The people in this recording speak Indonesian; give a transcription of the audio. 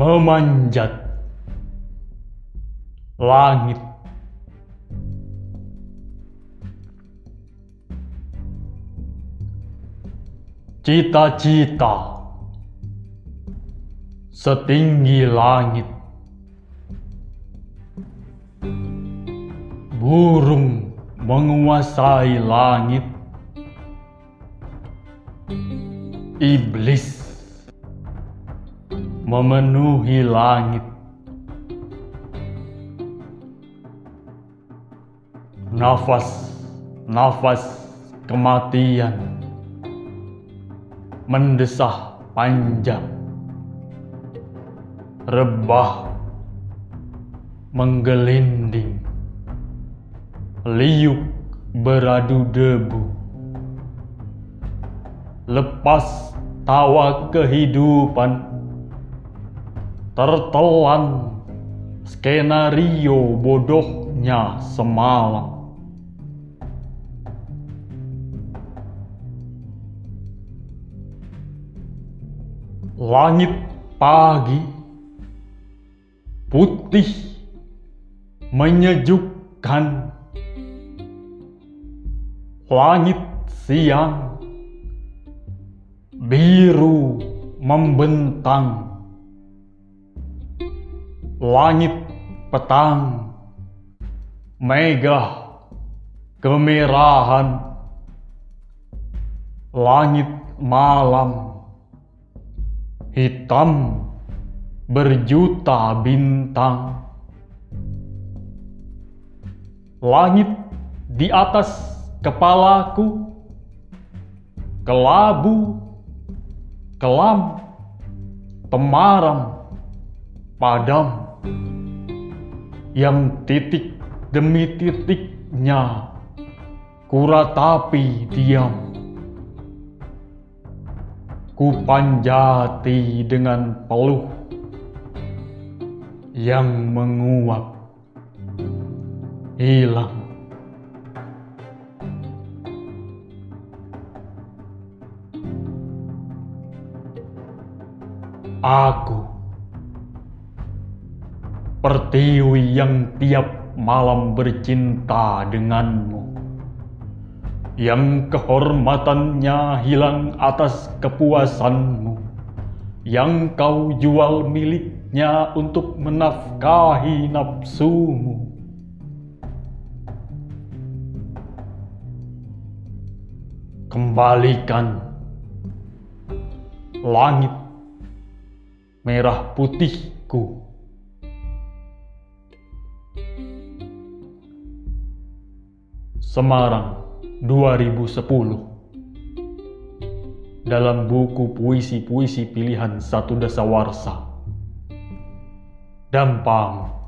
memanjat langit. Cita-cita setinggi langit. Burung menguasai langit. Iblis memenuhi langit. Nafas-nafas kematian mendesah panjang. Rebah menggelinding. Liuk beradu debu. Lepas tawa kehidupan tertelan. Skenario bodohnya semalam. Langit pagi. Putih. Menyejukkan. Langit siang. Biru membentang langit petang megah kemerahan langit malam hitam berjuta bintang. Langit di atas kepalaku, kelabu, kelam, temaram, padam, yang titik demi titiknya kuratapi diam ku panjati dengan peluh yang menguap hilang. Aku pertiwi yang tiap malam bercinta denganmu yang kehormatannya hilang atas kepuasanmu, yang kau jual miliknya untuk menafkahi nafsumu. Kembalikan langit merah putihku. Semarang 2010 dalam buku puisi-puisi pilihan satu dasawarsa. Dampang